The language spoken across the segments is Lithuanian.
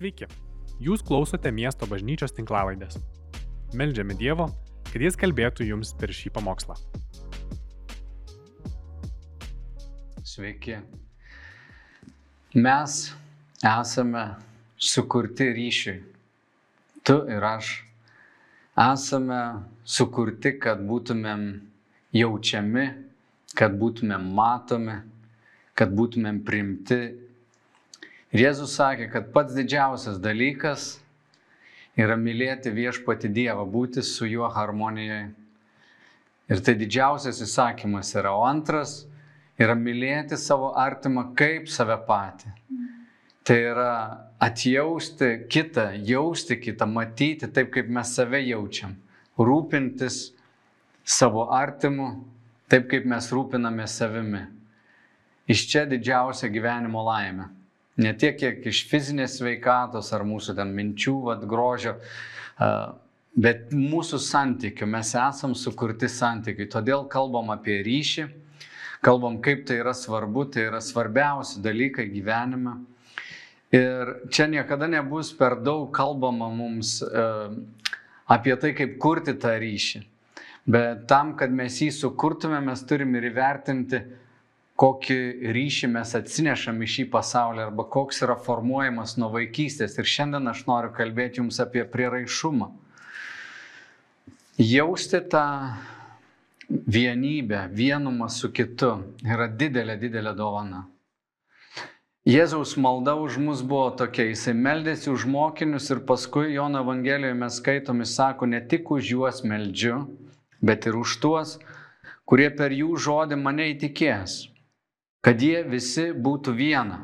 Sveiki, jūs klausote miesto bažnyčios tinklavaidės. Meldžiame Dievo, kad Jis kalbėtų jums per šį pamokslą. Sveiki. Mes esame sukurti ryšiui. Tu ir aš. Esame sukurti, kad būtumėm jaučiami, kad būtumėm matomi, kad būtumėm primti Ir Jėzus sakė, kad pats didžiausias dalykas yra mylėti viešpati Dievą, būti su juo harmonijoje. Ir tai didžiausias įsakymas yra. O antras yra mylėti savo artimą kaip save patį. Tai yra atjausti kitą, jausti kitą, matyti taip, kaip mes save jaučiam. Rūpintis savo artimu taip, kaip mes rūpiname savimi. Iš čia didžiausia gyvenimo laimė. Ne tiek, kiek iš fizinės veikatos ar mūsų ten minčių, vad grožio, bet mūsų santykių. Mes esam sukurti santykiai. Todėl kalbam apie ryšį, kalbam, kaip tai yra svarbu, tai yra svarbiausi dalykai gyvenime. Ir čia niekada nebus per daug kalbama mums apie tai, kaip kurti tą ryšį. Bet tam, kad mes jį sukurtume, mes turime ir įvertinti, kokį ryšį mes atsinešam į šį pasaulį arba koks yra formuojamas nuo vaikystės. Ir šiandien aš noriu kalbėti jums apie prieraišumą. Jausti tą vienybę, vienumą su kitu yra didelė, didelė dovana. Jėzaus malda už mus buvo tokia, jisai meldėsi už mokinius ir paskui Jono Evangelijoje mes skaitomi sako, ne tik už juos meldžiu, bet ir už tuos, kurie per jų žodį mane įtikės kad jie visi būtų viena,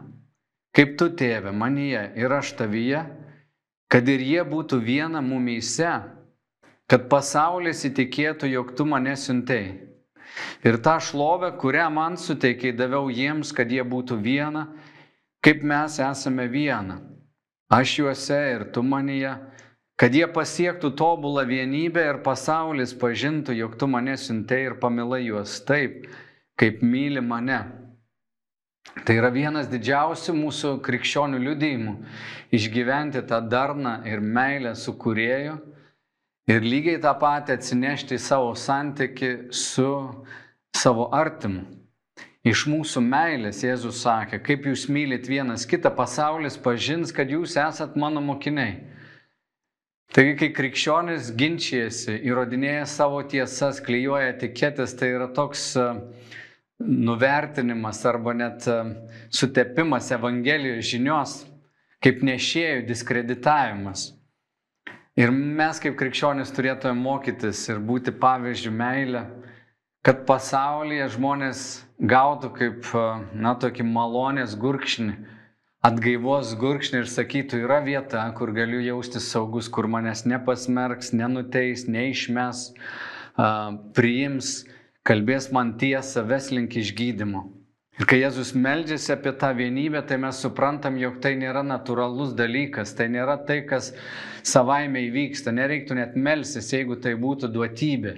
kaip tu tėve manyje ir aš tavyje, kad ir jie būtų viena mumyse, kad pasaulis įtikėtų, jog tu mane siuntei. Ir tą šlovę, kurią man suteikiai, daviau jiems, kad jie būtų viena, kaip mes esame viena. Aš juose ir tu manyje, kad jie pasiektų tobulą vienybę ir pasaulis pažintų, jog tu mane siuntei ir pamilai juos taip, kaip myli mane. Tai yra vienas didžiausių mūsų krikščionių liudėjimų - išgyventi tą darną ir meilę su kurėju ir lygiai tą patį atsinešti į savo santyki su savo artimu. Iš mūsų meilės Jėzus sakė, kaip jūs mylit vienas kitą, pasaulis pažins, kad jūs esat mano mokiniai. Taigi, kai krikščionis ginčijasi, įrodinėja savo tiesas, klyjuoja etiketės, tai yra toks uh, nuvertinimas arba net e, sutepimas Evangelijos žinios, kaip nešėjų diskreditavimas. Ir mes kaip krikščionys turėtume mokytis ir būti pavyzdžių meilę, kad pasaulyje žmonės gautų kaip, e, na, tokį malonės gurkšnį, atgaivos gurkšnį ir sakytų, yra vieta, kur galiu jaustis saugus, kur manęs nepasmerks, nenuteis, neišmes, priims kalbės man tiesą, ves link išgydymo. Ir kai Jėzus meldžiasi apie tą vienybę, tai mes suprantam, jog tai nėra natūralus dalykas, tai nėra tai, kas savaime įvyksta, nereiktų net melsis, jeigu tai būtų duotybė.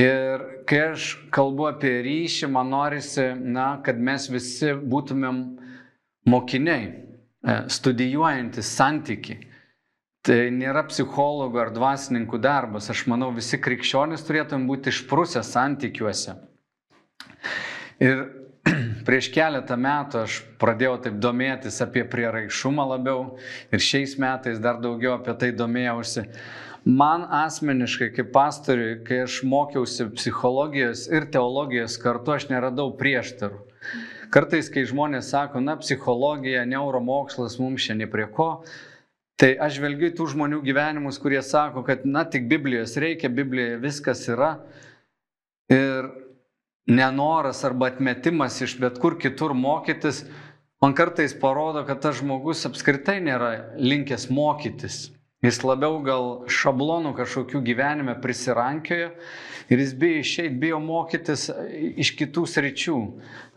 Ir kai aš kalbu apie ryšį, man norisi, na, kad mes visi būtumėm mokiniai, e, studijuojantis santyki. Tai nėra psichologų ar dvasininkų darbas. Aš manau, visi krikščionys turėtum būti išprusę santykiuose. Ir prieš keletą metų aš pradėjau taip domėtis apie prieraišumą labiau ir šiais metais dar daugiau apie tai domėjausi. Man asmeniškai, kaip pastoriui, kai aš mokiausi psichologijos ir teologijos kartu, aš neradau prieštarų. Kartais, kai žmonės sako, na, psichologija, neuromokslas mums šiandien prie ko, Tai aš žvelgiu tų žmonių gyvenimus, kurie sako, kad, na, tik Biblijos reikia, Biblijoje viskas yra. Ir nenoras arba atmetimas iš bet kur kitur mokytis, man kartais parodo, kad tas žmogus apskritai nėra linkęs mokytis. Jis labiau gal šablonų kažkokių gyvenime prisirankiojo ir jis bijo išeiti, bijo mokytis iš kitų sričių.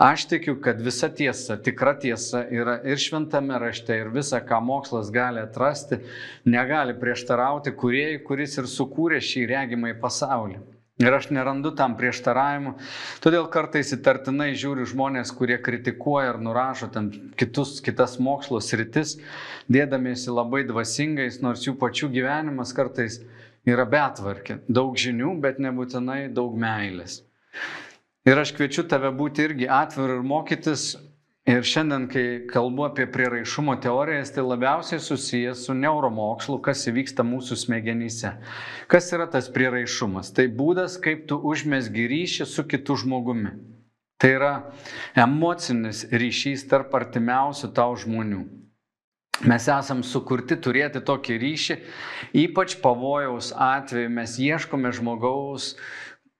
Aš tikiu, kad visa tiesa, tikra tiesa yra ir šventame rašte, ir visa, ką mokslas gali atrasti, negali prieštarauti kuriejai, kuris ir sukūrė šį regimą į pasaulį. Ir aš nerandu tam prieštaravimų. Todėl kartais įtartinai žiūriu žmonės, kurie kritikuoja ar nurašo tam kitus, kitas mokslo sritis, dėdamiesi labai dvasingais, nors jų pačių gyvenimas kartais yra betvarkė. Daug žinių, bet nebūtinai daug meilės. Ir aš kviečiu tave būti irgi atviru ir mokytis Ir šiandien, kai kalbu apie prieraišumo teorijas, tai labiausiai susijęs su neuromokslu, kas įvyksta mūsų smegenyse. Kas yra tas prieraišumas? Tai būdas, kaip tu užmesgi ryšį su kitu žmogumi. Tai yra emocinis ryšys tarp artimiausių tau žmonių. Mes esam sukurti turėti tokį ryšį, ypač pavojaus atveju mes ieškome žmogaus,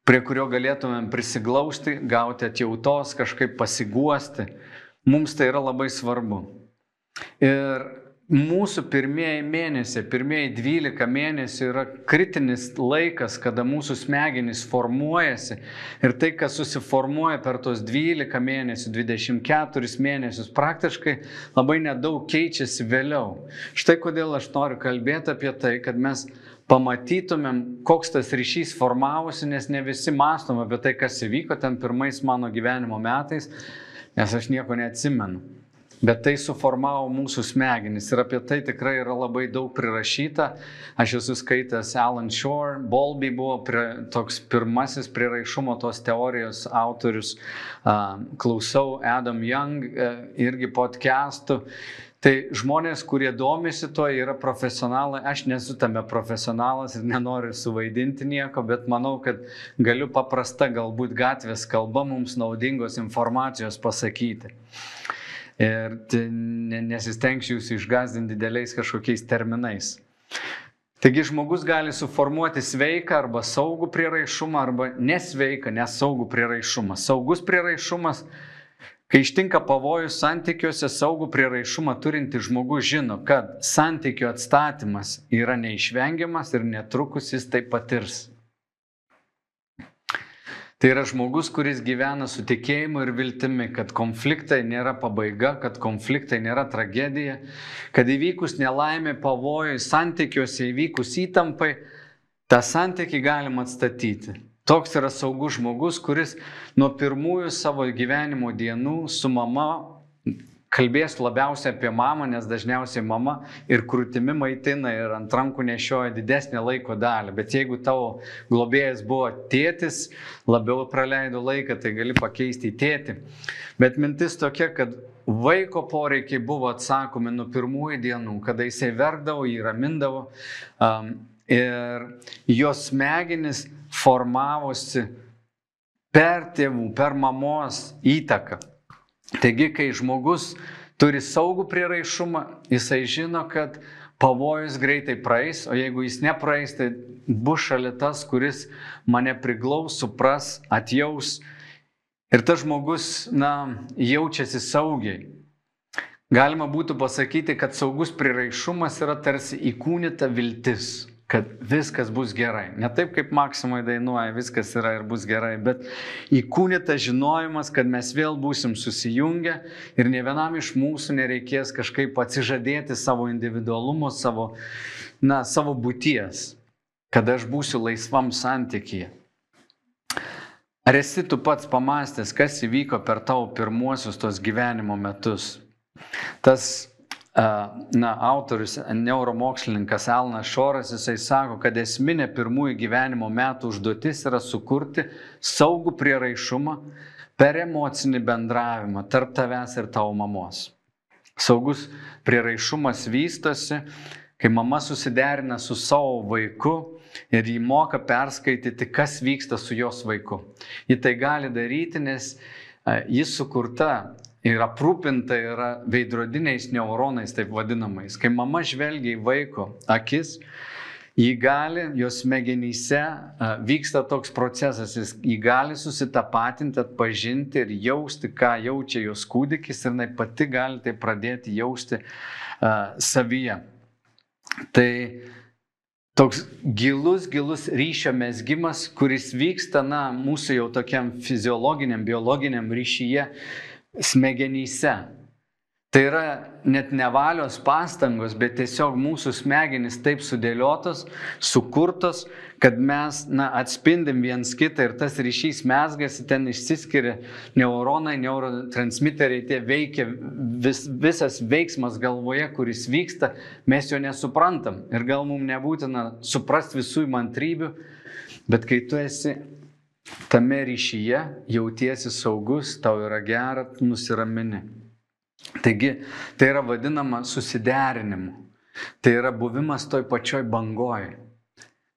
prie kurio galėtumėm prisiglausti, gauti atjautos, kažkaip pasiguosti Mums tai yra labai svarbu. Ir mūsų pirmieji mėnesiai, pirmieji 12 mėnesių yra kritinis laikas, kada mūsų smegenys formuojasi. Ir tai, kas susiformuoja per tos 12 mėnesių, 24 mėnesius, praktiškai labai nedaug keičiasi vėliau. Štai kodėl aš noriu kalbėti apie tai, kad mes pamatytumėm, koks tas ryšys formavosi, nes ne visi mastom apie tai, kas įvyko ten pirmais mano gyvenimo metais nes aš nieko neatsimenu. Bet tai suformavo mūsų smegenis ir apie tai tikrai yra labai daug prirašyta. Aš esu skaitęs Alan Shore, Bolby buvo prie, toks pirmasis priraišumo tos teorijos autorius. Klausau Adam Young e, irgi podcastų. Tai žmonės, kurie domisi to, yra profesionalai. Aš nesu tame profesionalas ir nenoriu suvaidinti nieko, bet manau, kad galiu paprasta galbūt gatvės kalba mums naudingos informacijos pasakyti ir nesistengsiu jūs išgazdinti dideliais kažkokiais terminais. Taigi žmogus gali suformuoti sveiką arba saugų prieraišumą arba nesveiką, nesaugų prieraišumą. Saugus prieraišumas, kai ištinka pavojus santykiuose, saugų prieraišumą turinti žmogus žino, kad santykių atstatymas yra neišvengiamas ir netrukus jis tai patirs. Tai yra žmogus, kuris gyvena su tikėjimu ir viltimi, kad konfliktai nėra pabaiga, kad konfliktai nėra tragedija, kad įvykus nelaimė, pavojai, santykiuose įvykus įtampai, tą santykį galima atstatyti. Toks yra saugus žmogus, kuris nuo pirmųjų savo gyvenimo dienų su mama kalbėsiu labiausiai apie mamą, nes dažniausiai mama ir krūtimi maitina ir ant rankų nešioja didesnį laiko dalį. Bet jeigu tavo globėjas buvo tėtis, labiau praleido laiką, tai gali pakeisti į tėtį. Bet mintis tokia, kad vaiko poreikiai buvo atsakomi nuo pirmųjų dienų, kada jisai verkdavo, jį ramindavo um, ir jos smegenis formavosi per tėvų, per mamos įtaką. Taigi, kai žmogus turi saugų prieraišumą, jisai žino, kad pavojus greitai praeis, o jeigu jis nepraeis, tai bus šalia tas, kuris mane priglaus, supras, atjaus. Ir tas žmogus, na, jaučiasi saugiai. Galima būtų pasakyti, kad saugus priraišumas yra tarsi įkūnyta viltis kad viskas bus gerai. Ne taip, kaip Maksimai dainuoja, viskas yra ir bus gerai, bet įkūnyta žinojimas, kad mes vėl būsim susijungę ir ne vienam iš mūsų nereikės kažkaip atsižadėti savo individualumo, savo, na, savo būties, kad aš būsiu laisvam santykyje. Ar esi tu pats pamastęs, kas įvyko per tavo pirmuosius tos gyvenimo metus? Tas na, autorius, neuromokslininkas Alnas Šoras, jisai sako, kad esminė pirmųjų gyvenimo metų užduotis yra sukurti saugų prieraišumą per emocinį bendravimą tarp tavęs ir tavo mamos. Saugus prieraišumas vystosi, kai mama susiderina su savo vaiku ir jį moka perskaityti, kas vyksta su jos vaiku. Ji tai gali daryti, nes jis sukurta ir aprūpinta yra veidrodiniais neuronais, taip vadinamais. Kai mama žvelgia į vaiko akis, jį gali, jos smegenyse vyksta toks procesas, jis jį gali susitapatinti, atpažinti ir jausti, ką jaučia jos kūdikis ir jinai pati gali tai pradėti jausti uh, savyje. Tai toks gilus, gilus ryšio mesgymas, kuris vyksta, na, mūsų jau tokiam fiziologiniam, biologiniam ryšyje, smegenyse. Tai yra net nevalios pastangos, bet tiesiog mūsų smegenys taip sudėliotos, sukurtos, kad mes na, atspindim viens kitą ir tas ryšys mesgasi, ten išsiskiria neuronai, neurotransmiteriai, tie veikia, vis, visas veiksmas galvoje, kuris vyksta, mes jo nesuprantam. Ir gal mums nebūtina suprasti visų įmantrybių, bet kai tu esi tame ryšyje, jautiesi saugus, tau yra gera, nusiramini. Taigi tai yra vadinama susiderinimu. Tai yra buvimas toj pačioj bangoj.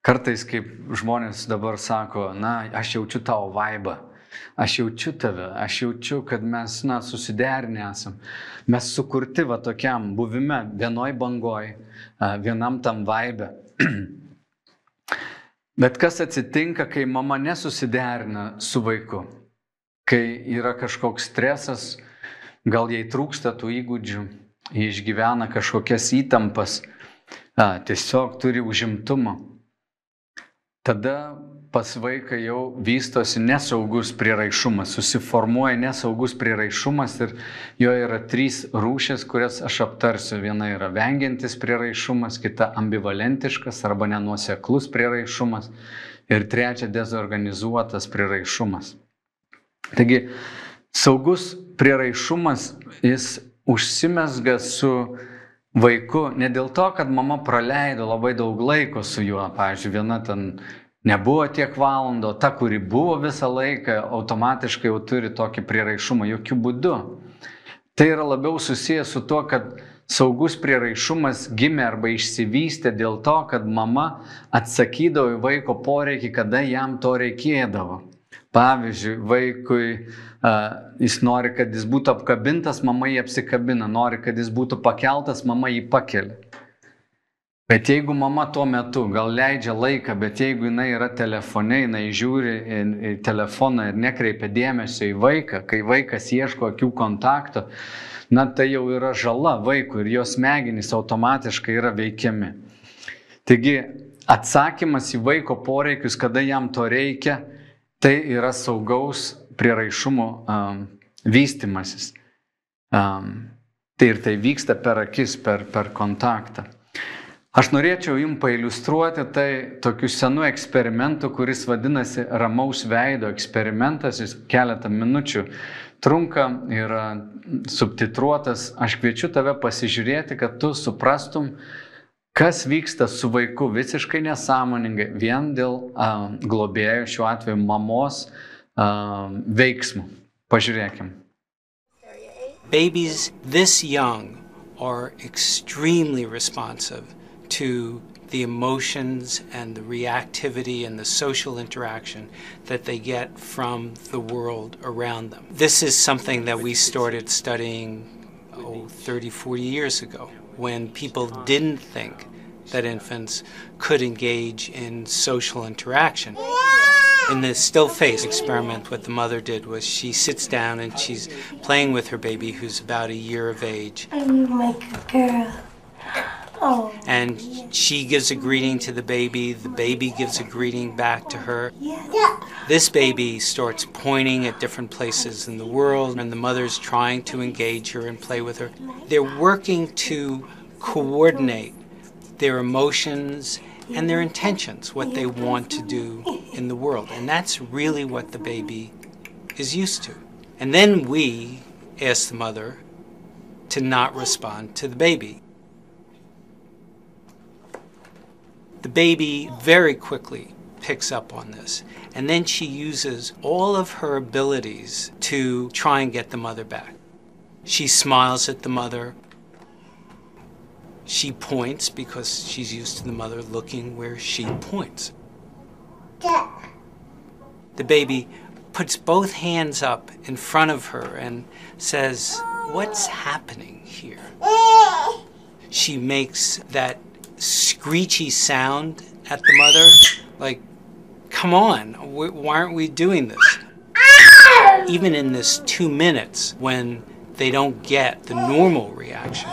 Kartais, kaip žmonės dabar sako, na, aš jaučiu tavo vaibą, aš jaučiu tave, aš jaučiu, kad mes, na, susiderinę esam. Mes sukurti va tokiam buvime, vienoj bangoj, vienam tam vaibė. Bet kas atsitinka, kai mama nesusiderina su vaiku? Kai yra kažkoks stresas, gal jai trūksta tų įgūdžių, jie išgyvena kažkokias įtampas, a, tiesiog turi užimtumą. Tada pas vaiką jau vystosi nesaugus priraišumas, susiformuoja nesaugus priraišumas ir jo yra trys rūšės, kurias aš aptarsiu. Viena yra vengiantis priraišumas, kita ambivalentiškas arba nenuoseklus priraišumas ir trečia dezorganizuotas priraišumas. Taigi, Saugus priraišumas, jis užsimesga su vaiku ne dėl to, kad mama praleido labai daug laiko su juo. Pavyzdžiui, viena ten nebuvo tiek valandų, ta, kuri buvo visą laiką, automatiškai jau turi tokį priraišumą. Jokių būdų. Tai yra labiau susijęs su tuo, kad saugus priraišumas gimė arba išsivystė dėl to, kad mama atsakydavo į vaiko poreikį, kada jam to reikėdavo. Pavyzdžiui, vaikui uh, jis nori, kad jis būtų apkabintas, mama jį apsikabina, nori, kad jis būtų pakeltas, mama jį pakelia. Bet jeigu mama tuo metu gal leidžia laiką, bet jeigu jinai yra telefone, jinai žiūri į, telefoną ir nekreipia dėmesio į vaiką, kai vaikas ieško akių kontakto, na tai jau yra žala vaikui ir jos smegenys automatiškai yra veikiami. Taigi atsakymas į vaiko poreikius, kada jam to reikia, Tai yra saugaus priraišumo um, vystimasis. Um, tai ir tai vyksta per akis, per, per kontaktą. Aš norėčiau jums pailustruoti tai tokiu senu eksperimentu, kuris vadinasi ramaus veido eksperimentas, jis keletą minučių trunka, yra subtitruotas. Aš kviečiu tave pasižiūrėti, kad tu suprastum, Kas vyksta su vaiku visiškai nesąmoningai vien dėl uh, globėjo, šiuo atveju mamos uh, veiksmų. Pažiūrėkim. Babies this young are extremely responsive to the emotions and the reactivity and the social interaction that they get from the world around them. This is something that we started studying oh, 30, 40 years ago when people didn't think that infants could engage in social interaction. In the still face experiment, what the mother did was she sits down and she's playing with her baby who's about a year of age. I'm like a girl. Oh. And she gives a greeting to the baby, the baby gives a greeting back to her. Yeah. This baby starts pointing at different places in the world, and the mother's trying to engage her and play with her. They're working to coordinate their emotions and their intentions, what they want to do in the world. And that's really what the baby is used to. And then we ask the mother to not respond to the baby. The baby very quickly picks up on this. And then she uses all of her abilities to try and get the mother back. She smiles at the mother. She points because she's used to the mother looking where she points. The baby puts both hands up in front of her and says, What's happening here? She makes that screechy sound at the mother, like, Come on, why aren't we doing this? Even in this two minutes when they don't get the normal reaction,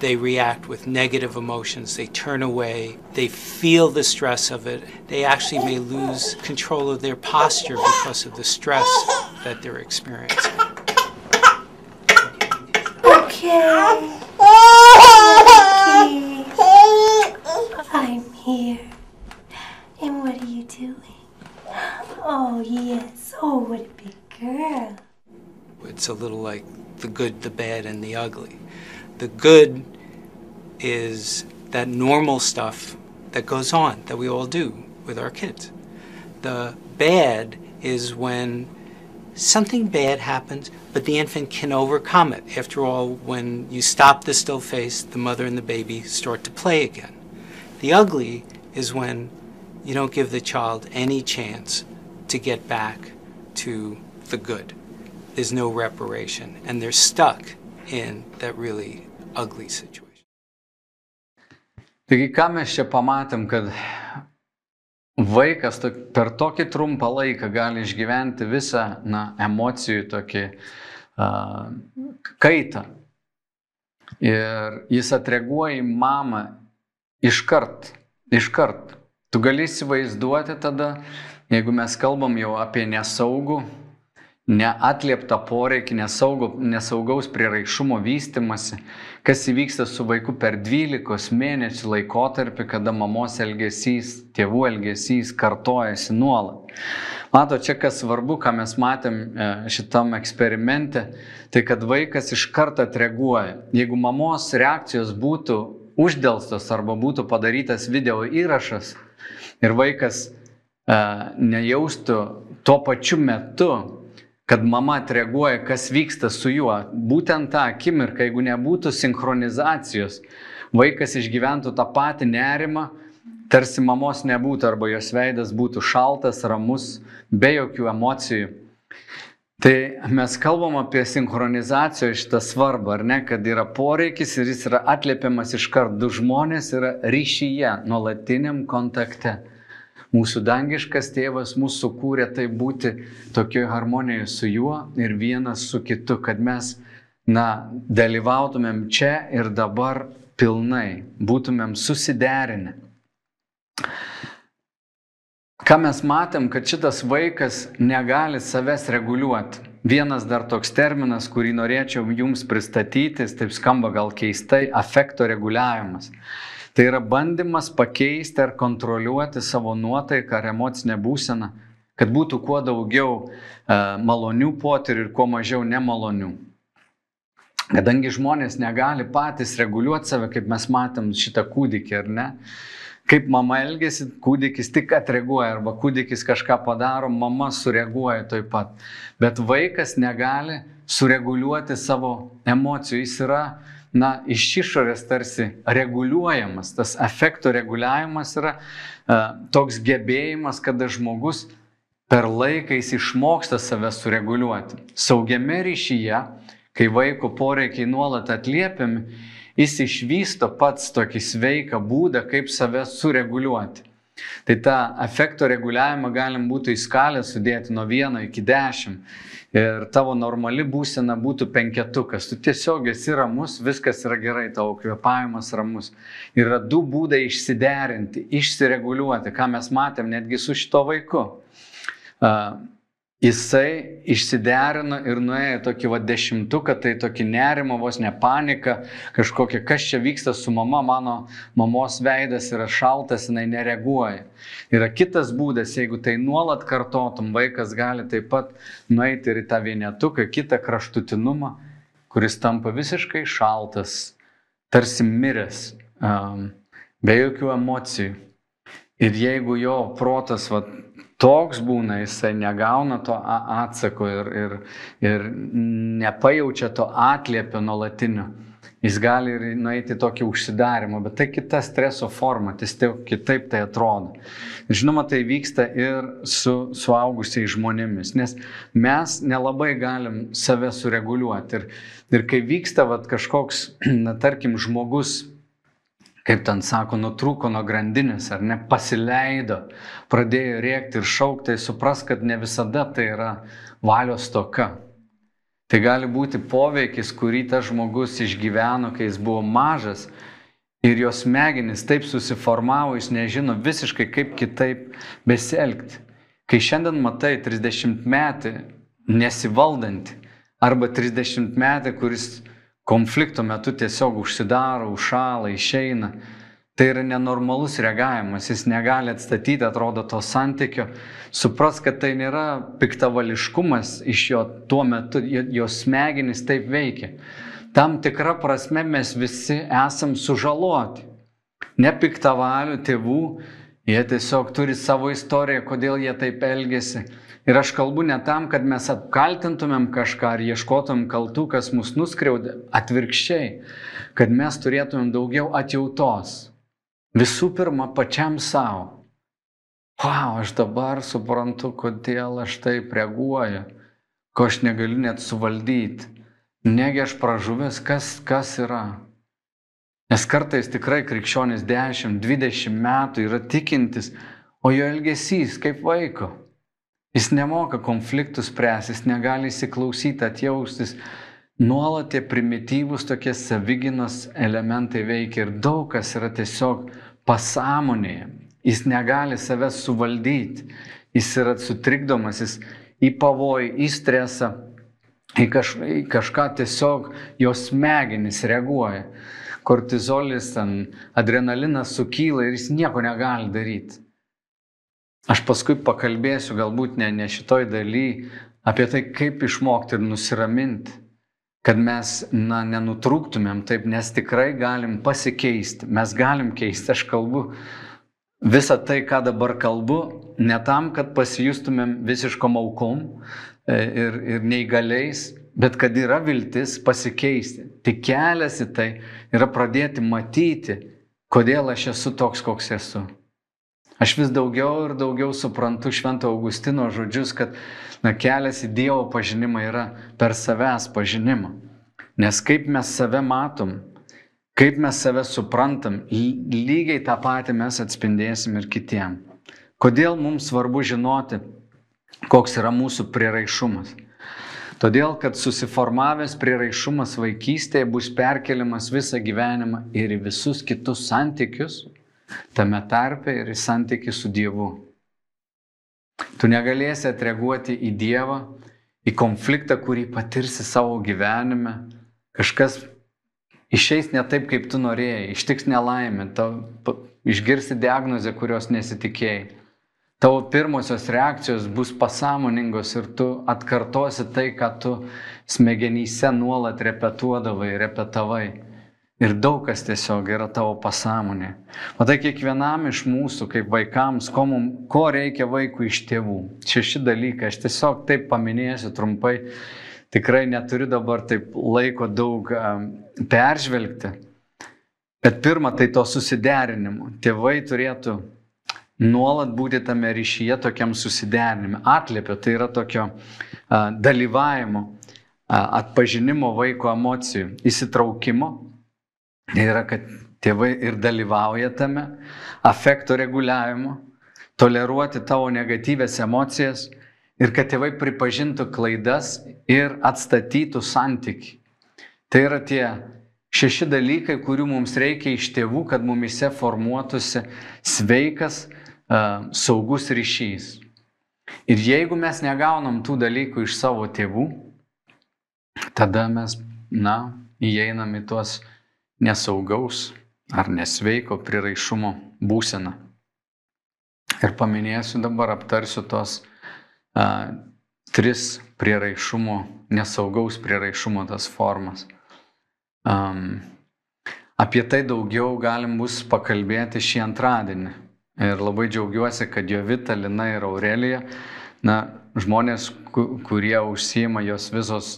they react with negative emotions. They turn away. They feel the stress of it. They actually may lose control of their posture because of the stress that they're experiencing. Okay. Here. And what are you doing? Oh, yes. Oh, what a big girl. It's a little like the good, the bad, and the ugly. The good is that normal stuff that goes on that we all do with our kids. The bad is when something bad happens, but the infant can overcome it. After all, when you stop the still face, the mother and the baby start to play again. The ugly is when you don't give the child any chance to get back to the good. There's no reparation, and they're stuck in that really ugly situation. Taigi, ką mes čia pamatėm, kad vaikas tok- per tokį trumpą laiką gali išgyventi visą na, emocijų tokį uh, kaitą. Ir jis atreaguoja į mamą iškart, iškart. Tu gali įsivaizduoti tada, jeigu mes kalbam jau apie nesaugų, neatlieptą poreikį, nesaugų, nesaugaus prieraišumo vystimasi, kas įvyksta su vaiku per 12 mėnesių laikotarpį, kada mamos elgesys, tėvų elgesys kartojasi nuolat. Mato, čia kas svarbu, ką mes matėm e, šitam eksperimente, tai kad vaikas iš karto atreaguoja. Jeigu mamos reakcijos būtų uždėlstos arba būtų padarytas video įrašas ir vaikas e, nejaustų tuo pačiu metu, kad mama atreaguoja, kas vyksta su juo. Būtent tą akimirką, jeigu nebūtų sinchronizacijos, vaikas išgyventų tą patį nerimą, tarsi mamos nebūtų arba jos veidas būtų šaltas, ramus, be jokių emocijų. Tai mes kalbam apie sinchronizacijos šitą svarbą, ar ne, kad yra poreikis ir jis yra atliepiamas iš karto. Du žmonės yra ryšyje, nuolatiniam kontakte. Mūsų dangiškas tėvas mūsų kūrė tai būti tokioje harmonijoje su juo ir vienas su kitu, kad mes, na, dalyvautumėm čia ir dabar pilnai, būtumėm susiderinę. Ką mes matėm, kad šitas vaikas negali savęs reguliuoti. Vienas dar toks terminas, kurį norėčiau jums pristatyti, taip skamba gal keistai - afekto reguliavimas. Tai yra bandymas pakeisti ar kontroliuoti savo nuotaiką ar emocinę būseną, kad būtų kuo daugiau e, malonių potyrių ir kuo mažiau nemalonių. Kadangi žmonės negali patys reguliuoti save, kaip mes matėm šitą kūdikį, ar ne? Kaip mama elgesi, kūdikis tik atreaguoja, arba kūdikis kažką padaro, mama sureaguoja taip pat. Bet vaikas negali sureguliuoti savo emocijų, jis yra na, iš išorės tarsi reguliuojamas. Tas efekto reguliavimas yra uh, toks gebėjimas, kada žmogus per laiką jis išmoksta save sureguliuoti. Saugiame ryšyje, kai vaiko poreikiai nuolat atliepiami, jis išvysto pats tokį sveiką būdą, kaip save sureguliuoti. Tai tą efekto reguliavimą galim būtų į skalę sudėti nuo 1 iki 10 ir tavo normali būsena būtų penketukas. Tu tiesiog esi ramus, viskas yra gerai, tavo kvepavimas ramus. Yra du būdai išsiderinti, išsireguliuoti, ką mes matėm netgi su šito vaiku. Uh, jisai išsiderino ir nuėjo tokį va dešimtuką, tai tokį nerimą, vos ne paniką, kažkokia, kas čia vyksta su mama, mano mamos veidas yra šaltas, jinai nereaguoja. Yra kitas būdas, jeigu tai nuolat kartotum, vaikas gali taip pat nueiti ir į tą vienetuką, kitą kraštutinumą, kuris tampa visiškai šaltas, tarsi miręs, um, be jokių emocijų. Ir jeigu jo protas, va, toks būna, jisai negauna to atsako ir, ir, ir nepajaučia to atliepio nuolatinio. Jis gali ir nueiti tokį užsidarimą, bet tai kita streso forma, tiesiog kitaip tai atrodo. Ir žinoma, tai vyksta ir su suaugusiais žmonėmis, nes mes nelabai galim save sureguliuoti. Ir, ir kai vyksta vat, kažkoks, na tarkim, žmogus kaip ten sako, nutrūko nuo grandinės ar ne, pasileido, pradėjo rėkti ir šaukti, supras, kad ne visada tai yra valios toka. Tai gali būti poveikis, kurį tas žmogus išgyveno, kai jis buvo mažas ir jos smegenys taip susiformavo, jis nežino visiškai kaip kitaip besielgti. Kai šiandien matai 30 metį nesivaldantį arba 30 metį, kuris konflikto metu tiesiog užsidaro, užšala, išeina. Tai yra nenormalus reagavimas, jis negali atstatyti, atrodo, to santykio. Supras, kad tai nėra piktavališkumas iš jo tuo metu, jo smegenys taip veikia. Tam tikrą prasme mes visi esam sužaloti. Ne piktavalių tėvų, jie tiesiog turi savo istoriją, kodėl jie taip elgesi. Ir aš kalbu ne tam, kad mes apkaltintumėm kažką ar ieškotumėm kaltų, kas mus nuskriaudė, atvirkščiai, kad mes turėtumėm daugiau atjautos Visų pirma, pačiam savo. Wow, aš dabar suprantu, kodėl aš taip reaguoju, ko aš negaliu net suvaldyti. Negi aš pražuvęs, kas, kas yra. Nes kartais tikrai krikščionis 10-20 metų yra tikintis, o jo elgesys kaip vaiko. Jis nemoka konfliktų spręsti, jis negali įsiklausyti, atjaustis, nuolat tie primityvūs tokie savyginos elementai veikia ir daug kas yra tiesiog pasąmonėje. Jis negali savęs suvaldyti, jis yra sutrikdomas, jis į pavojų, į stresą, į, kaž, į kažką tiesiog jos smegenys reaguoja. Kortizolis, adrenalinas sukyla ir jis nieko negali daryti. Aš paskui pakalbėsiu, galbūt ne, ne šitoj daly, apie tai, kaip išmokti ir nusiraminti kad mes na, nenutrūktumėm taip, nes tikrai galim pasikeisti, mes galim keisti, aš kalbu visą tai, ką dabar kalbu, ne tam, kad pasijustumėm visiškom aukom e, ir, ir neįgaliais, bet kad yra viltis pasikeisti. Tik kelias į tai yra pradėti matyti, kodėl aš esu toks, koks esu. Aš vis daugiau ir daugiau suprantu Švento Augustino žodžius, kad na, kelias į Dievo pažinimą yra per savęs pažinimą. Nes kaip mes save matom, kaip mes save suprantam, lygiai tą patį mes atspindėsim ir kitiem. Kodėl mums svarbu žinoti, koks yra mūsų priraišumas? Todėl, kad susiformavęs priraišumas vaikystėje bus perkeliamas visą gyvenimą ir į visus kitus santykius, tame tarpe ir į santykių su Dievu. Tu negalėsi atreaguoti į Dievą, į konfliktą, kurį patirsi savo gyvenime. Kažkas išeis ne taip, kaip tu norėjai, ištiks nelaimė, išgirsi diagnozę, kurios nesitikėjai. Tavo pirmosios reakcijos bus pasąmoningos ir tu atkartosi tai, ką tu smegenyse nuolat repetuodavai, repetavai. Ir daug kas tiesiog yra tavo pasąmonė. O tai kiekvienam iš mūsų, kaip vaikams, ko, mum, ko reikia vaikų iš tėvų. Šeši dalykai, aš tiesiog taip paminėsiu trumpai. Tikrai neturiu dabar taip laiko daug um, peržvelgti. Bet pirma, tai to susiderinimo. Tėvai turėtų nuolat būti tame ryšyje, tokiam susiderinime. Atlėpio, tai yra tokio uh, dalyvavimo, uh, atpažinimo vaiko emocijų, įsitraukimo Tai yra, kad tėvai ir dalyvauja tame, afekto reguliavimo, toleruoti tavo negatyvės emocijas ir kad tėvai pripažintų klaidas ir atstatytų santyki. Tai yra tie šeši dalykai, kurių mums reikia iš tėvų, kad mumise formuotųsi sveikas, saugus ryšys. Ir jeigu mes negaunam tų dalykų iš savo tėvų, tada mes, na, įeinam į tuos nesaugaus ar nesveiko priraišumo būseną. Ir paminėsiu dabar, aptarsiu tos a, tris priraišumo, nesaugaus priraišumo tas formas. Um, apie tai daugiau galim bus pakalbėti šį antradienį. Ir labai džiaugiuosi, kad jo Vita, Lina ir Aurelija, na, žmonės, kurie užsima jos visos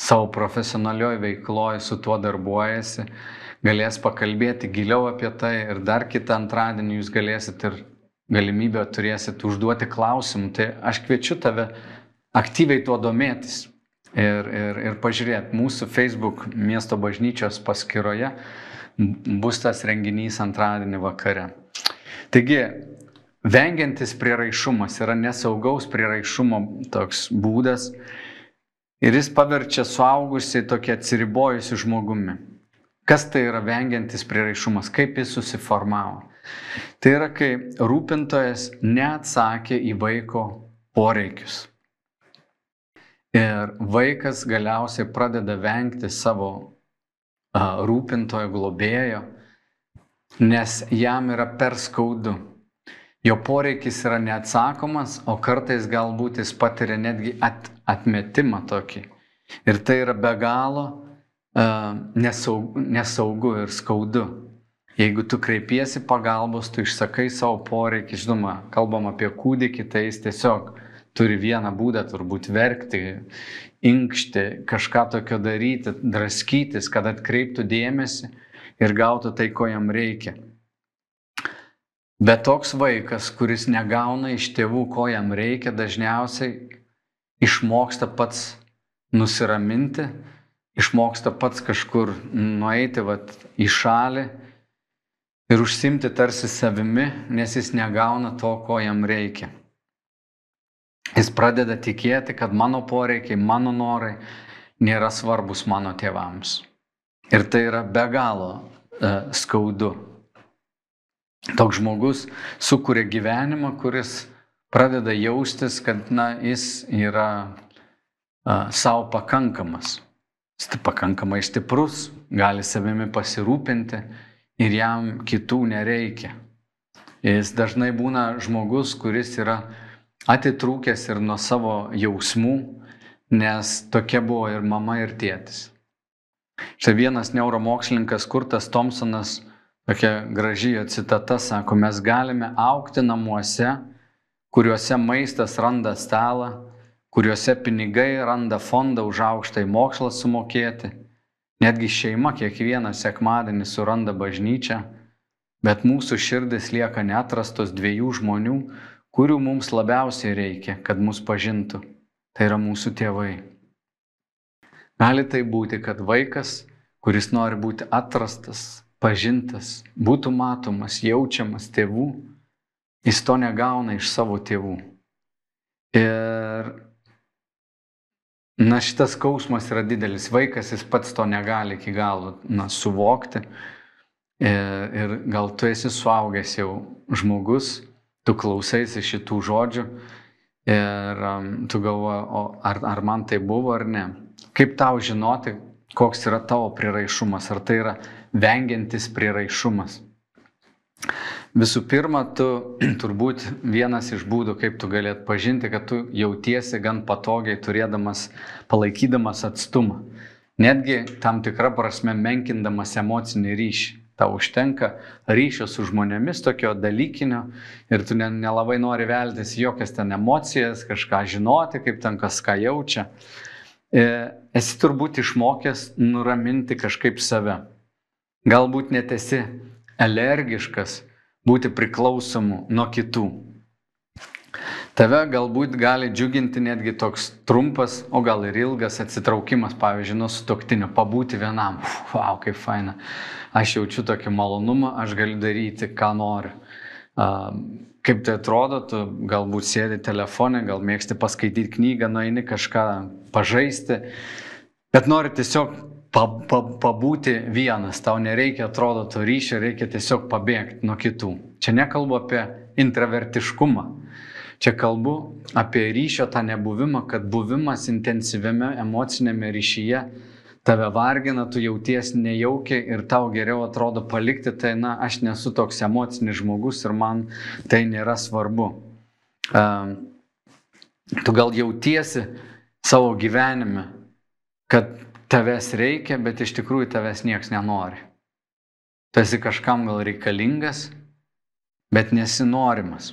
savo profesionalioj veikloj su tuo darbuojasi, galės pakalbėti giliau apie tai ir dar kitą antradienį jūs galėsit ir galimybę turėsit užduoti klausimų. Tai aš kviečiu tave aktyviai tuo domėtis ir, ir, ir pažiūrėti. Mūsų Facebook miesto bažnyčios paskyroje bus tas renginys antradienį vakare. Taigi, vengiantis priraišumas yra nesaugaus priraišumo toks būdas, Ir jis paverčia suaugusiai tokia atsiribojusi žmogumi. Kas tai yra vengiantis priraišumas, kaip jis susiformavo. Tai yra, kai rūpintojas neatsakė į vaiko poreikius. Ir vaikas galiausiai pradeda vengti savo rūpintojo, globėjo, nes jam yra per skaudu. Jo poreikis yra neatsakomas, o kartais galbūt jis patiria netgi at, atmetimą tokį. Ir tai yra be galo uh, nesaugu, nesaugu ir skaudu. Jeigu tu kreipiesi pagalbos, tu išsakai savo poreikį, žinoma, kalbam apie kūdikį, tai jis tiesiog turi vieną būdą turbūt verkti, inkšti, kažką tokio daryti, draskytis, kad atkreiptų dėmesį ir gautų tai, ko jam reikia. Bet toks vaikas, kuris negauna iš tėvų, ko jam reikia, dažniausiai išmoksta pats nusiraminti, išmoksta pats kažkur nueiti vat, į šalį ir užsimti tarsi savimi, nes jis negauna to, ko jam reikia. Jis pradeda tikėti, kad mano poreikiai, mano norai nėra svarbus mano tėvams. Ir tai yra be galo e, skaudu. Toks žmogus sukuria gyvenimą, kuris pradeda jaustis, kad na, jis yra uh, savo pakankamas, pakankamai stiprus, gali savimi pasirūpinti ir jam kitų nereikia. Jis dažnai būna žmogus, kuris yra atitrūkęs ir nuo savo jausmų, nes tokia buvo ir mama, ir tėtis. Štai vienas neuromokslininkas Kurtas Thompsonas, tokia graži jo citata, sako, mes galime aukti namuose, kuriuose maistas randa stalą, kuriuose pinigai randa fondą už aukštą į mokslą sumokėti. Netgi šeima kiekvieną sekmadienį suranda bažnyčią, bet mūsų širdis lieka netrastos dviejų žmonių, kurių mums labiausiai reikia, kad mus pažintų. Tai yra mūsų tėvai. Gali tai būti, kad vaikas, kuris nori būti atrastas, pažintas, būtų matomas, jaučiamas tėvų, jis to negauna iš savo tėvų. Ir na, šitas skausmas yra didelis. Vaikas jis pats to negali iki galo na, suvokti. Ir, ir gal tu esi suaugęs jau žmogus, tu klausaisi šitų žodžių ir um, tu galvoji, ar, ar man tai buvo ar ne. Kaip tau žinoti, koks yra tavo priraišumas, ar tai yra vengiantis priraišumas. Visų pirma, tu turbūt vienas iš būdų, kaip tu galėt pažinti, kad tu jautiesi gan patogiai turėdamas, palaikydamas atstumą. Netgi tam tikrą prasme menkindamas emocinį ryšį. Tau užtenka ryšio su žmonėmis tokio dalykinio ir tu nelabai nori veltis jokias ten emocijas, kažką žinoti, kaip ten kas ką jaučia. E, esi turbūt išmokęs nuraminti kažkaip save. Galbūt net esi alergiškas būti priklausomu nuo kitų. Tave galbūt gali džiuginti netgi toks trumpas, o gal ir ilgas atsitraukimas, pavyzdžiui, nuo sutoktinio, pabūti vienam. Uf, wow, kaip faina aš jaučiu tokį malonumą, aš galiu daryti, ką noriu. Kaip tai atrodo, tu galbūt sėdi telefonė, gal mėgsti paskaityti knygą, nueini kažką pažaisti, bet nori tiesiog pa, pa, pabūti vienas, tau nereikia, atrodo, to ryšio, reikia tiesiog pabėgti nuo kitų. Čia nekalbu apie intravertiškumą, čia kalbu apie ryšio tą nebuvimą, kad buvimas intensyviame emocinėme ryšyje tave vargina, tu jauties nejaukiai ir tau geriau atrodo palikti, tai na, aš nesu toks emocinis žmogus ir man tai nėra svarbu. Uh, tu gal jautiesi savo gyvenime, kad tavęs reikia, bet iš tikrųjų tavęs nieks nenori. Tu esi kažkam gal reikalingas, bet nesinorimas.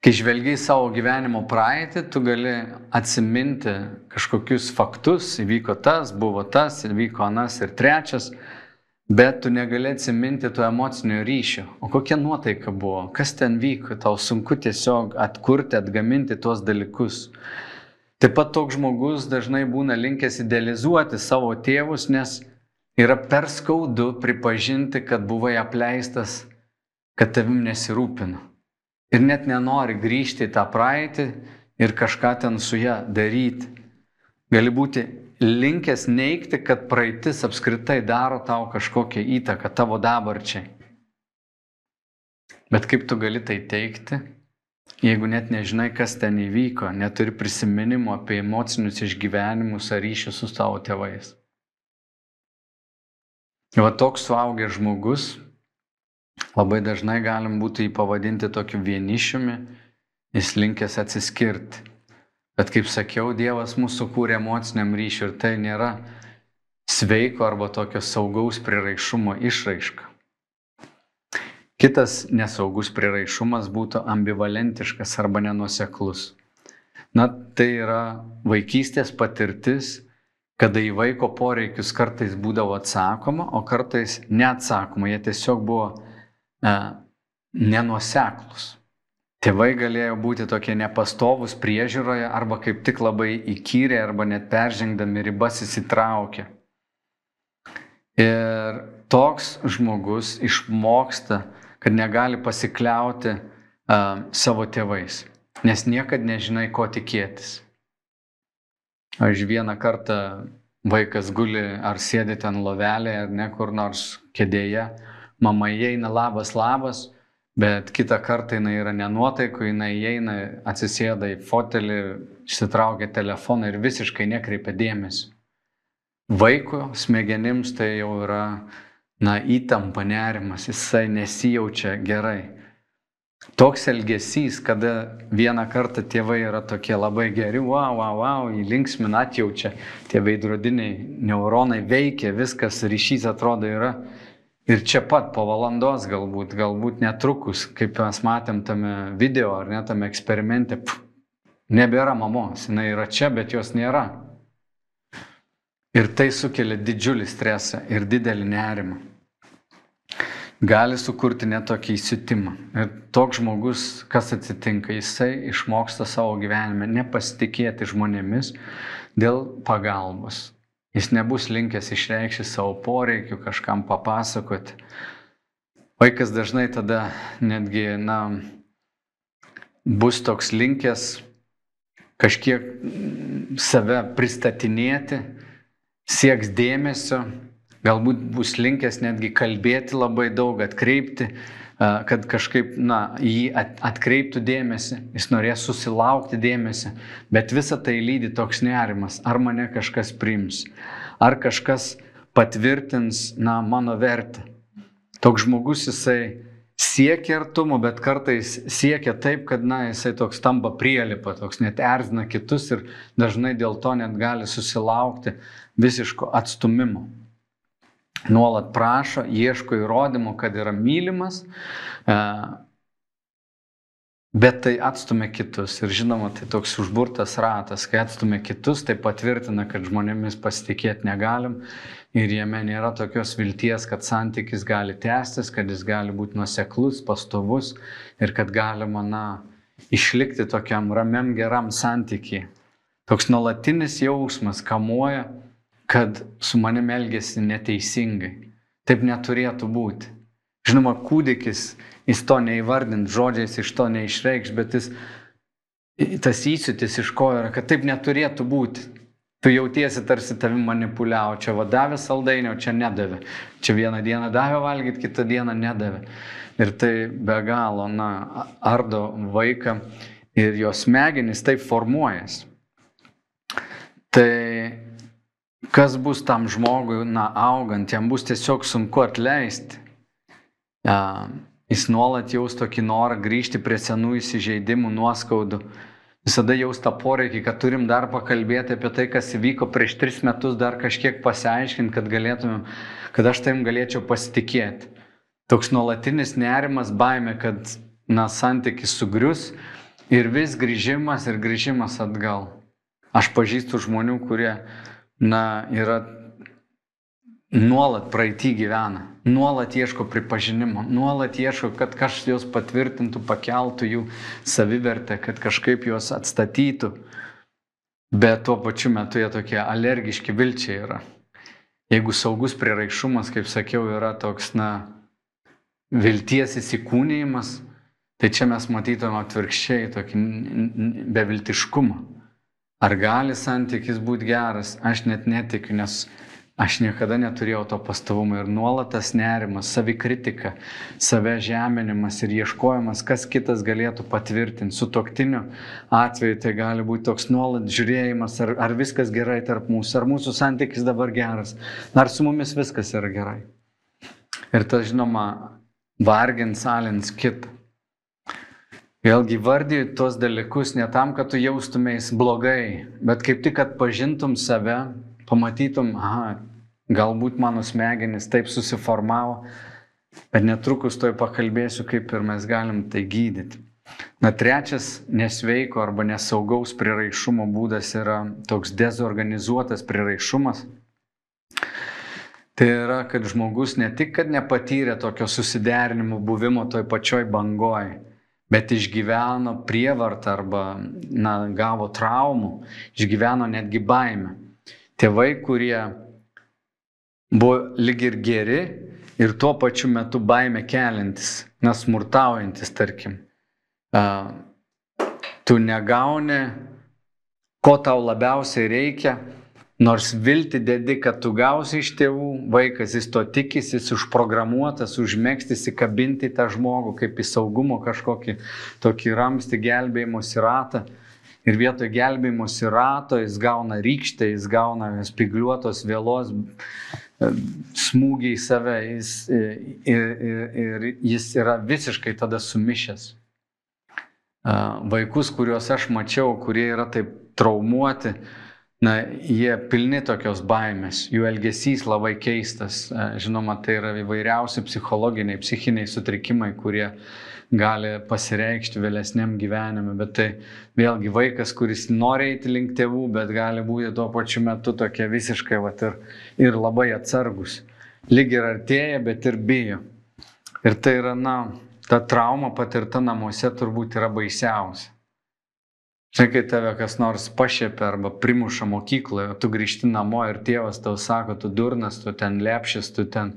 Kai žvelgiai savo gyvenimo praeitį, tu gali atsiminti kažkokius faktus, įvyko tas, buvo tas, įvyko anas ir trečias, bet tu negali atsiminti to emocinio ryšio. O kokia nuotaika buvo, kas ten vyko, tau sunku tiesiog atkurti, atgaminti tuos dalykus. Taip pat toks žmogus dažnai būna linkęs idealizuoti savo tėvus, nes yra per skaudu pripažinti, kad buvai apleistas, kad tavim nesirūpina ir net nenori grįžti į tą praeitį ir kažką ten su ją daryti. Gali būti linkęs neikti, kad praeitis apskritai daro tau kažkokią įtaką tavo dabarčiai. Bet kaip tu gali tai teikti, jeigu net nežinai, kas ten įvyko, neturi prisiminimo apie emocinius išgyvenimus ar ryšius su savo tėvais. Va toks suaugęs žmogus, labai dažnai galim būti jį pavadinti tokiu vienišiumi, jis linkęs atsiskirti. Bet kaip sakiau, Dievas mūsų kūrė emociniam ryšiui ir tai nėra sveiko arba tokio saugaus priraišumo išraiška. Kitas nesaugus priraišumas būtų ambivalentiškas arba nenuseklus. Na, tai yra vaikystės patirtis, kada į vaiko poreikius kartais būdavo atsakoma, o kartais neatsakoma. Jie tiesiog buvo e, nenuseklus. Tėvai galėjo būti tokie nepastovus priežiūroje arba kaip tik labai įkyrė arba net peržengdami ribas įsitraukė. Ir toks žmogus išmoksta, kad negali pasikliauti uh, savo tėvais, nes niekad nežinai, ko tikėtis. Aš vieną kartą vaikas guli ar sėdi ten lovelėje ar ne kur nors kėdėje, mama įeina labas labas, bet kitą kartą jinai yra nenuotaikų, jinai įeina, atsisėda į fotelį, išsitraukia telefoną ir visiškai nekreipia dėmesio. Vaiko smegenims tai jau yra, na, įtampa, nerimas, jisai nesijaučia gerai. Toks elgesys, kada vieną kartą tėvai yra tokie labai geri, wow, wow, wow, į linksminą atjaučia, tie veidrodiniai neuronai veikia, viskas ryšys atrodo yra. Ir čia pat po valandos galbūt, galbūt netrukus, kaip mes matėm tame video ar net tame eksperimente, pf, nebėra mamos, jinai yra čia, bet jos nėra. Ir tai sukelia didžiulį stresą ir didelį nerimą gali sukurti netokį įsitimą. Ir toks žmogus, kas atsitinka, jisai išmoksta savo gyvenime nepasitikėti žmonėmis dėl pagalbos. Jis nebus linkęs išreikšti savo poreikių, kažkam papasakoti. Vaikas dažnai tada netgi, na, bus toks linkęs kažkiek save pristatinėti, sieks dėmesio, galbūt bus linkęs netgi kalbėti labai daug, atkreipti, kad kažkaip, na, jį atkreiptų dėmesį, jis norės susilaukti dėmesį, bet visa tai lydi toks nerimas, ar mane kažkas priims, ar kažkas patvirtins, na, mano vertę. Toks žmogus jisai siekia artumo, bet kartais siekia taip, kad, na, jisai toks tampa prielipa, toks net erzina kitus ir dažnai dėl to net gali susilaukti visiško atstumimo nuolat prašo, ieško įrodymų, kad yra mylimas, e, bet tai atstumia kitus. Ir žinoma, tai toks užburtas ratas, kai atstumia kitus, tai patvirtina, kad žmonėmis pasitikėti negalim ir jame nėra tokios vilties, kad santykis gali tęstis, kad jis gali būti nuseklus, pastovus ir kad galima, na, išlikti tokiam ramiam geram santykiai. Toks nuolatinis jausmas kamuoja kad su manim elgesi neteisingai. Taip neturėtų būti. Žinoma, kūdikis, jis to neįvardint, žodžiais iš to neišreikš, bet jis, tas įsiutis iš ko yra, kad taip neturėtų būti. Tu jautiesi tarsi tavim manipuliavo, čia vadavė saldainio, čia nedavė. Čia vieną dieną davė valgyti, kitą dieną nedavė. Ir tai be galo, na, ardo vaiką ir jos smegenys taip formuojasi. Tai kas bus tam žmogui, na, augant, jam bus tiesiog sunku atleisti. Ja, jis nuolat jaus tokį norą grįžti prie senų įsižeidimų, nuoskaudų. Visada jaus tą poreikį, kad turim dar pakalbėti apie tai, kas įvyko prieš tris metus, dar kažkiek pasiaiškinti, kad galėtumėm, kad aš taim galėčiau pasitikėti. Toks nuolatinis nerimas, baime, kad, na, santykis sugrius ir vis grįžimas ir grįžimas atgal. Aš pažįstu žmonių, kurie na, yra nuolat praeitį gyvena, nuolat ieško pripažinimo, nuolat ieško, kad kažkas juos patvirtintų, pakeltų jų savivertę, kad kažkaip juos atstatytų. Bet tuo pačiu metu jie tokie alergiški vilčiai yra. Jeigu saugus prieraišumas, kaip sakiau, yra toks, na, vilties įsikūnyjimas, tai čia mes matytume atvirkščiai tokį beviltiškumą. Ar gali santykis būti geras? Aš net netikiu, nes aš niekada neturėjau to pastovumo ir nuolatas nerimas, savikritika, save žeminimas ir ieškojimas, kas kitas galėtų patvirtinti. Su toktiniu atveju tai gali būti toks nuolat žiūrėjimas, ar, ar viskas gerai tarp mūsų, ar mūsų santykis dabar geras, ar su mumis viskas yra gerai. Ir tas, žinoma, vargins, alins kitą. Vėlgi vardiju tuos dalykus ne tam, kad tu jaustumės blogai, bet kaip tik, kad pažintum save, pamatytum, aha, galbūt mano smegenys taip susiformavo, bet netrukus toj pakalbėsiu, kaip ir mes galim tai gydyti. Na, trečias nesveiko arba nesaugaus priraišumo būdas yra toks dezorganizuotas priraišumas. Tai yra, kad žmogus ne tik, kad nepatyrė tokio susiderinimo buvimo toj pačioj bangoj, bet išgyveno prievartą arba na, gavo traumų, išgyveno netgi baimę. Tėvai, kurie buvo lyg ir geri ir tuo pačiu metu baimę kelintis, nesmurtaujantis, tarkim. Tu negauni, ko tau labiausiai reikia, Nors vilti dedi, kad tu gausi iš tėvų, vaikas jis to tikisi, jis užprogramuotas, užmėgsti, įsikabinti tą žmogų kaip į saugumo kažkokį tokį ramstį gelbėjimosi ratą. Ir vietoj gelbėjimosi rato jis gauna rykštę, jis gauna spigliuotos vėlos e, smūgiai į save jis, e, ir, ir, ir jis yra visiškai tada sumišęs. Vaikus, kuriuos aš mačiau, kurie yra taip traumuoti, na, jie pilni tokios baimės, jų elgesys labai keistas. E, žinoma, tai yra įvairiausi psichologiniai, psichiniai sutrikimai, kurie gali pasireikšti vėlesniam gyvenime, bet tai vėlgi vaikas, kuris nori eiti link tėvų, bet gali būti tuo pačiu metu tokie visiškai vat, ir, ir labai atsargus. Lyg ir artėja, bet ir bijo. Ir tai yra, na, ta trauma patirta namuose turbūt yra baisiausia. Žinai, kai tave kas nors pašiepia arba primuša mokykloje, tu grįžti namo ir tėvas tau sako, tu durnas, tu ten lepšis, tu ten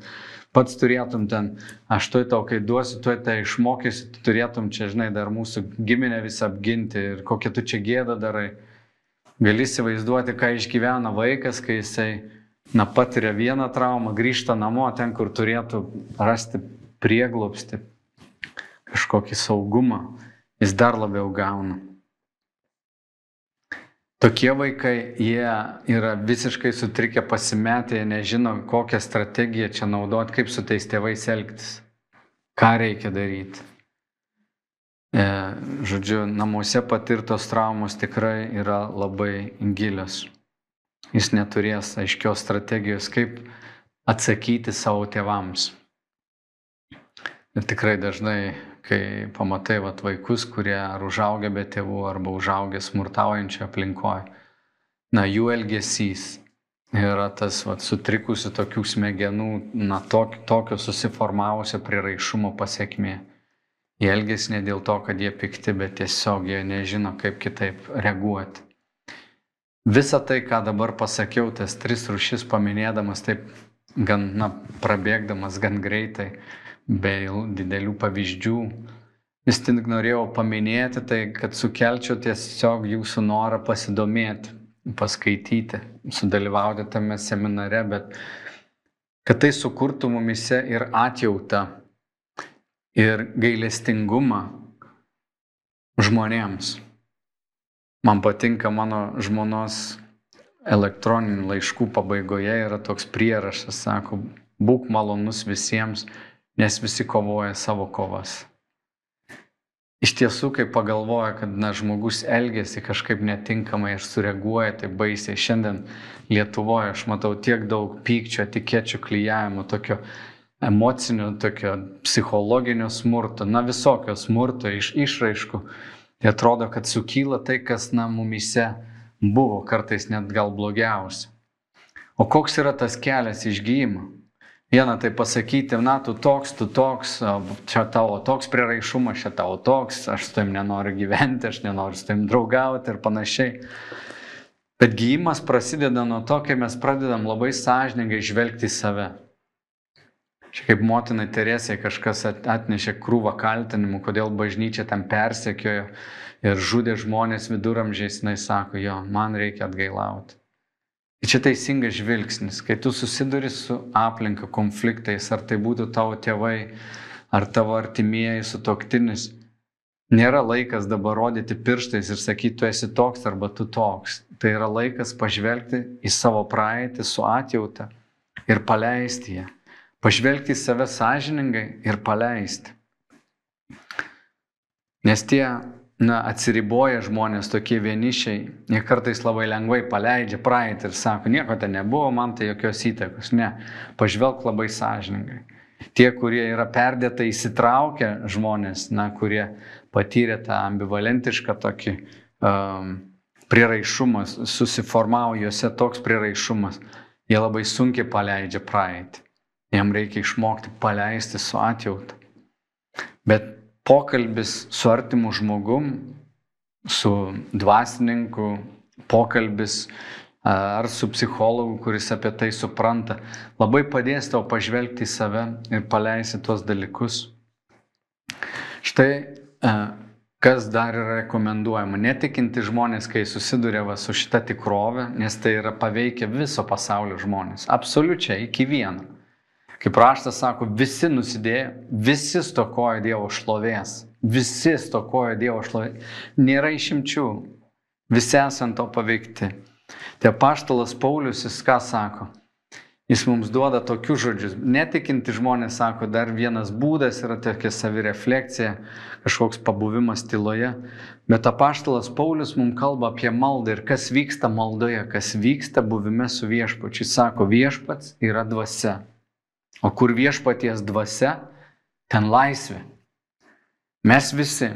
pats turėtum ten, aš tuoj tau, kai duosiu, tuoj tai išmokysiu, tu turėtum čia, žinai, dar mūsų giminę visą apginti ir kokią tu čia gėdą darai. Gali įsivaizduoti, ką išgyvena vaikas, kai jisai, na, patiria vieną traumą, grįžta namo ten, kur turėtų rasti prieglopsti, kažkokį saugumą, jis dar labiau gauna. Tokie vaikai, jie yra visiškai sutrikę pasimetę, jie nežino, kokią strategiją čia naudoti, kaip su tais tėvais elgtis, ką reikia daryti. E, žodžiu, namuose patirtos traumos tikrai yra labai gilios. Jis neturės aiškios strategijos, kaip atsakyti savo tėvams. Ir tikrai dažnai kai pamatai vat, vaikus, kurie ar užaugia be tėvų, arba užaugia smurtaujančio aplinkoje. Na, jų elgesys yra tas vat, sutrikusių tokių smegenų, na, tok, tokio susiformavusio priraišumo pasiekmė. Jie elgesi ne dėl to, kad jie pikti, bet tiesiog jie nežino, kaip kitaip reaguoti. Visą tai, ką dabar pasakiau, tas tris rušis paminėdamas, taip gan, na, prabėgdamas gan greitai, be didelių pavyzdžių. Vis tik norėjau paminėti tai, kad sukelčiau tiesiog jūsų norą pasidomėti, paskaityti, sudalyvauti tame seminare, bet kad tai sukurtų mumise ir atjautą, ir gailestingumą žmonėms. Man patinka mano žmonos elektroninių laiškų pabaigoje yra toks prierašas, sako, būk malonus visiems, nes visi kovoja savo kovas. Iš tiesų, kai pagalvoja, kad na, žmogus elgesi kažkaip netinkamai ir sureaguoja taip baisiai, šiandien Lietuvoje aš matau tiek daug pykčio, etikečių klyjavimo, tokio emocinio, tokio psichologinio smurto, na visokio smurto iš išraiškų. Tai atrodo, kad sukyla tai, kas na mumise buvo, kartais net gal blogiausia. O koks yra tas kelias išgyjimo? Viena tai pasakyti, na, tu toks, tu toks, čia tavo toks priraišumas, čia tavo toks, aš su tavim nenoriu gyventi, aš nenoriu su tavim draugauti ir panašiai. Bet gyjimas prasideda nuo to, kai mes pradedam labai sąžiningai žvelgti į save. Čia kaip motinai Teresė kažkas atnešė krūvą kaltinimų, kodėl bažnyčia tam persekiojo ir žudė žmonės viduramžiais, jinai sako, jo, man reikia atgailauti. Ir čia teisingas žvilgsnis, kai tu susiduri su aplinka, konfliktais, ar tai būtų tavo tėvai, ar tavo artimieji sutoktinis, nėra laikas dabar rodyti pirštais ir sakyti, tu esi toks arba tu toks. Tai yra laikas pažvelgti į savo praeitį su atjauta ir paleisti ją. pažvelgti į save sąžiningai ir paleisti. Nes tie na, atsiriboja žmonės tokie vienišiai, jie kartais labai lengvai paleidžia praeitį ir sako, nieko ten nebuvo, man tai jokios įtakos. Ne, pažvelg labai sąžiningai. Tie, kurie yra perdėtai įsitraukę žmonės, na, kurie patyrė tą ambivalentišką tokį um, priraišumą, susiformavo juose toks priraišumas, jie labai sunkiai paleidžia praeitį. Jam reikia išmokti paleisti su atjauta. Bet pokalbis su artimu žmogum, su dvasininku, pokalbis ar su psichologu, kuris apie tai supranta, labai padės tau pažvelgti į save ir paleisti tuos dalykus. Štai kas dar yra rekomenduojama. Netikinti žmonės, kai susiduria va, su šita tikrove, nes tai yra paveikia viso pasaulio žmonės. Absoliučiai iki vieno. Kaip raštas sako, visi nusidėjo, visi stokoja Dievo šlovės, visi stokoja Dievo šlovės. Nėra išimčių, visi esant to paveikti. Tai paštalas Paulius jis ką sako? Jis mums duoda tokius žodžius. Netikinti žmonės sako, dar vienas būdas yra tokia savirefleksija, kažkoks pabuvimas tyloje. Bet apaštalas Paulius mums kalba apie maldą ir kas vyksta maldoje, kas vyksta buvime su viešpačiu. Jis sako, viešpats yra dvasia. O kur viešpaties dvasia, ten laisvė. Mes visi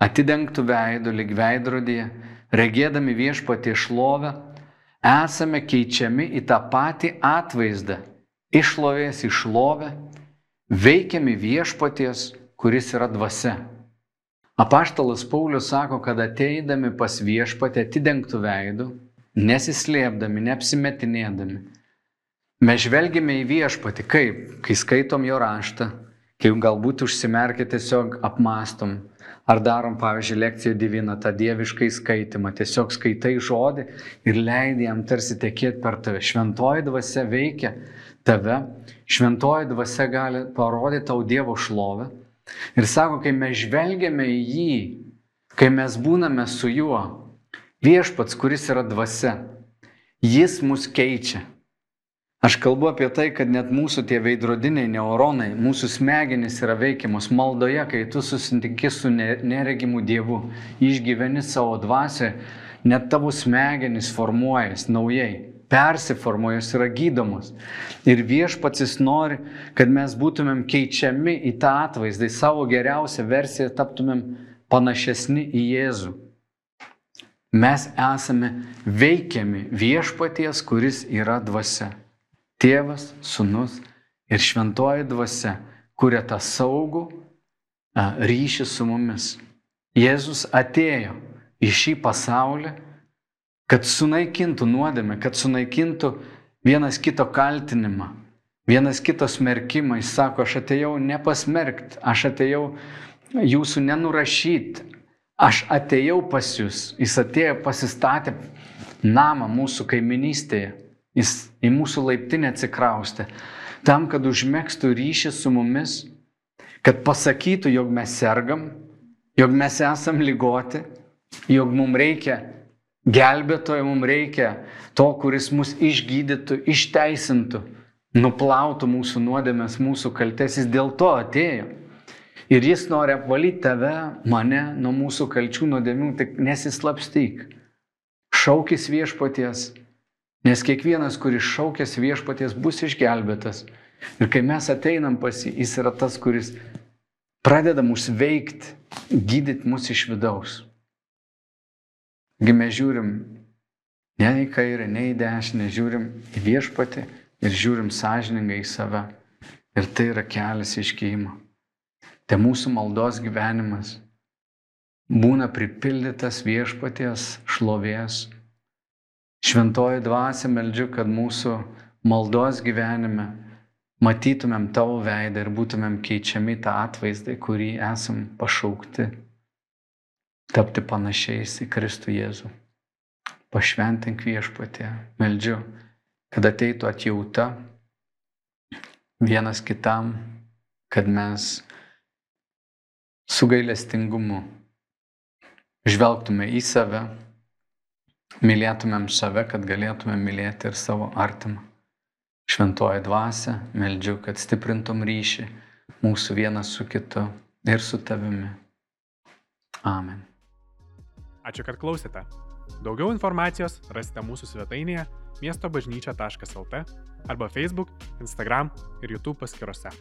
atidengtų veidų lyg veidrodėje, regėdami viešpatie šlovę, esame keičiami į tą patį atvaizdą, išlovės į šlovę, veikiami viešpaties, kuris yra dvasia. Apaštalas Paulius sako, kad ateidami pas viešpatį atidengtų veidų, nesislėpdami, neapsimetinėdami, Mes žvelgime į viešpatį, kaip, kai skaitom jo raštą, kai galbūt užsimerkę tiesiog apmastom, ar darom, pavyzdžiui, lekciją diviną, tą dieviškai skaitimą, tiesiog skaitai žodį ir leidai jam tarsi tekėti per tave. Šventoji dvasia veikia tave, šventoji dvasia gali parodyti tau Dievo šlovę. Ir sako, kai mes žvelgiame į jį, kai mes būname su juo, viešpats, kuris yra dvasia, jis mus keičia. Aš kalbu apie tai, kad net mūsų tie veidrodiniai neuronai, mūsų smegenys yra veikiamos maldoje, kai tu susitinki su neregimu Dievu, išgyveni savo dvasę, net tavo smegenys formuojasi naujai, persiformuojas yra gydomos. Ir viešpatsis nori, kad mes būtumėm keičiami į tą atvaizdą, į savo geriausią versiją taptumėm panašesni į Jėzų. Mes esame veikiami viešpaties, kuris yra dvasia. Tėvas, sunus ir šventoji dvasia kuria tą saugų ryšį su mumis. Jėzus atėjo į šį pasaulį, kad sunaikintų nuodėmę, kad sunaikintų vienas kito kaltinimą, vienas kito smerkimą. Jis sako, aš atėjau nepasmerkti, aš atėjau jūsų nenurašyti, aš atėjau pas jūs. Jis atėjo pasistatė namą mūsų kaiminystėje. Jis į mūsų laiptinę atsikraustė, tam, kad užmėgstų ryšį su mumis, kad pasakytų, jog mes sergam, jog mes esam lygoti, jog mums reikia gelbėtojo, mums reikia to, kuris mus išgydytų, išteisintų, nuplautų mūsų nuodėmės, mūsų kaltės, jis dėl to atėjo. Ir jis nori apvalyti tave, mane nuo mūsų kalčių nuodėmių, tik nesislapstyk. Šaukis viešpaties, Nes kiekvienas, kuris šaukės viešpaties, bus išgelbėtas. Ir kai mes ateinam pas jį, jis yra tas, kuris pradeda mus veikti, gydyti mus iš vidaus. Gi mes žiūrim ne į kairę, ne į dešinę, žiūrim į viešpatį ir žiūrim sąžiningai į save. Ir tai yra kelias iškeimo. Tai mūsų maldos gyvenimas būna pripildytas viešpaties šlovės Šventoji dvasia meldžiu, kad mūsų maldos gyvenime matytumėm tavo veidą ir būtumėm keičiami tą atvaizdą, kurį esam pašaukti tapti panašiais į Kristų Jėzų. Pašventink viešpatė, meldžiu, kad ateitų atjauta vienas kitam, kad mes su gailestingumu žvelgtume į save mylėtumėm save, kad galėtumėm mylėti ir savo artimą. Šventoji dvasia, meldžiu, kad stiprintum ryšį mūsų vienas su kitu ir su tavimi. Amen. Ačiū, kad klausėte. Daugiau informacijos rasite mūsų svetainėje miestobažnyčia.lt arba Facebook, Instagram ir YouTube paskiruose.